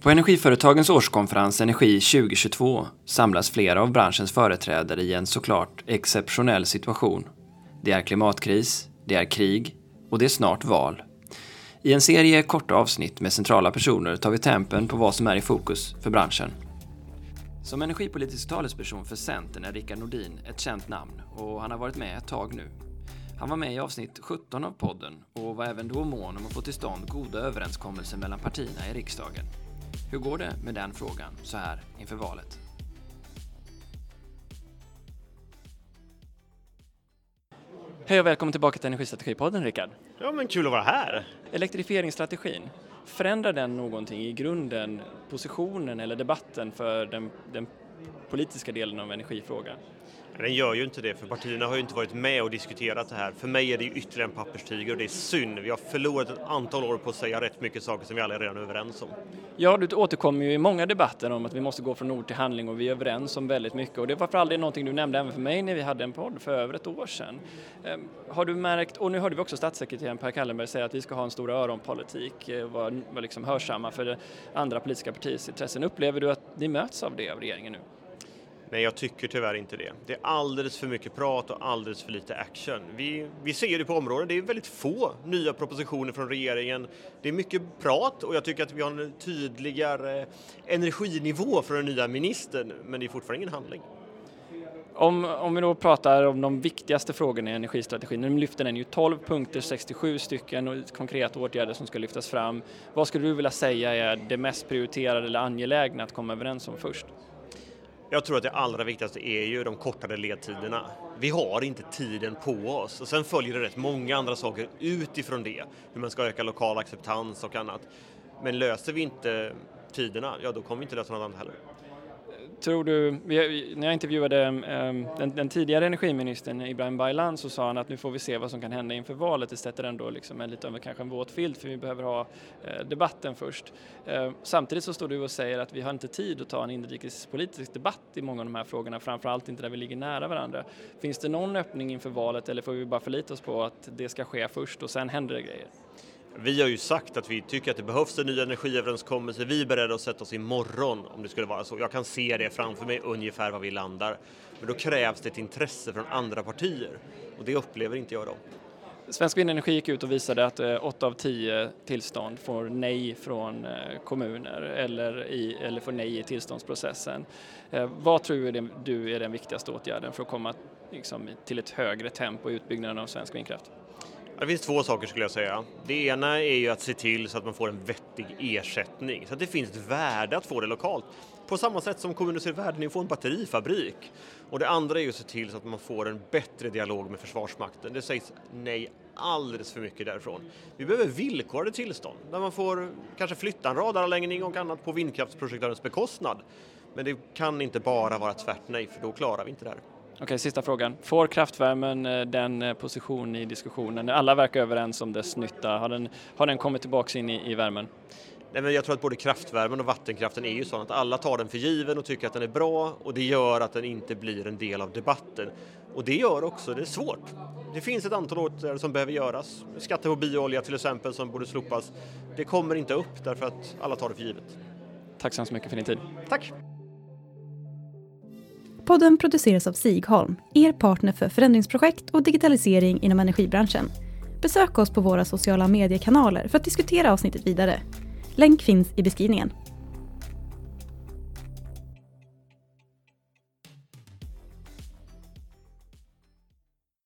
På Energiföretagens årskonferens Energi 2022 samlas flera av branschens företrädare i en såklart exceptionell situation. Det är klimatkris, det är krig och det är snart val. I en serie korta avsnitt med centrala personer tar vi tempen på vad som är i fokus för branschen. Som energipolitisk talesperson för Centern är Rickard Nordin ett känt namn och han har varit med ett tag nu. Han var med i avsnitt 17 av podden och var även då mån om att få till stånd goda överenskommelser mellan partierna i riksdagen. Hur går det med den frågan så här inför valet? Hej och välkommen tillbaka till Energistrategipodden Rickard. Ja men kul att vara här. Elektrifieringsstrategin, förändrar den någonting i grunden positionen eller debatten för den, den politiska delen av energifrågan? Den gör ju inte det, för partierna har ju inte varit med och diskuterat det här. För mig är det ju ytterligare en papperstiger och det är synd. Vi har förlorat ett antal år på att säga rätt mycket saker som vi alla är redan överens om. Ja, du återkommer ju i många debatter om att vi måste gå från ord till handling och vi är överens om väldigt mycket. Och det var för all del någonting du nämnde även för mig när vi hade en podd för över ett år sedan. Ehm, har du märkt, och nu hörde vi också statssekreteraren Per Kallenberg säga att vi ska ha en stor öronpolitik, eh, vara liksom hörsamma för andra politiska partiers intressen. Upplever du att ni möts av det av regeringen nu? Nej, jag tycker tyvärr inte det. Det är alldeles för mycket prat och alldeles för lite action. Vi, vi ser det på området, det är väldigt få nya propositioner från regeringen. Det är mycket prat och jag tycker att vi har en tydligare energinivå från den nya ministern, men det är fortfarande ingen handling. Om, om vi då pratar om de viktigaste frågorna i energistrategin, nu lyfter den ju 12 punkter, 67 stycken konkreta åtgärder som ska lyftas fram. Vad skulle du vilja säga är det mest prioriterade eller angelägna att komma överens om först? Jag tror att det allra viktigaste är ju de kortare ledtiderna. Vi har inte tiden på oss och sen följer det rätt många andra saker utifrån det, hur man ska öka lokal acceptans och annat. Men löser vi inte tiderna, ja då kommer vi inte lösa något annat heller. Tror du, vi, när jag intervjuade um, den, den, tidigare energiministern Ibrahim Baylan så sa han att nu får vi se vad som kan hända inför valet. Det sätter ändå liksom en, lite av kanske en våt filt för vi behöver ha uh, debatten först. Uh, samtidigt så står du och säger att vi har inte tid att ta en inrikespolitisk debatt i många av de här frågorna, framförallt inte där vi ligger nära varandra. Finns det någon öppning inför valet eller får vi bara förlita oss på att det ska ske först och sen händer det grejer? Vi har ju sagt att vi tycker att det behövs en ny energiöverenskommelse. Vi är beredda att sätta oss imorgon om det skulle vara så. Jag kan se det framför mig ungefär var vi landar. Men då krävs det ett intresse från andra partier och det upplever inte jag då. Svensk Vindenergi gick ut och visade att eh, 8 av 10 tillstånd får nej från eh, kommuner eller, i, eller får nej i tillståndsprocessen. Eh, vad tror du är den viktigaste åtgärden för att komma liksom, till ett högre tempo i utbyggnaden av svensk vindkraft? Det finns två saker skulle jag säga. Det ena är ju att se till så att man får en vettig ersättning, så att det finns ett värde att få det lokalt. På samma sätt som kommuner ser värden i att få en batterifabrik. Och det andra är ju att se till så att man får en bättre dialog med Försvarsmakten. Det sägs nej alldeles för mycket därifrån. Vi behöver villkorade tillstånd där man får kanske flytta en radaranläggning och annat på vindkraftsprojektörens bekostnad. Men det kan inte bara vara tvärt nej, för då klarar vi inte det här. Okej, sista frågan. Får kraftvärmen eh, den eh, position i diskussionen? Alla verkar överens om dess nytta. Har den, har den kommit tillbaka in i, i värmen? Nej, men jag tror att både kraftvärmen och vattenkraften är ju så att alla tar den för given och tycker att den är bra och det gör att den inte blir en del av debatten. Och det gör också det är svårt. Det finns ett antal åtgärder som behöver göras. Skatter på bioolja till exempel som borde slopas. Det kommer inte upp därför att alla tar det för givet. Tack så hemskt mycket för din tid. Tack! Podden produceras av Sigholm, er partner för förändringsprojekt och digitalisering inom energibranschen. Besök oss på våra sociala mediekanaler för att diskutera avsnittet vidare. Länk finns i beskrivningen.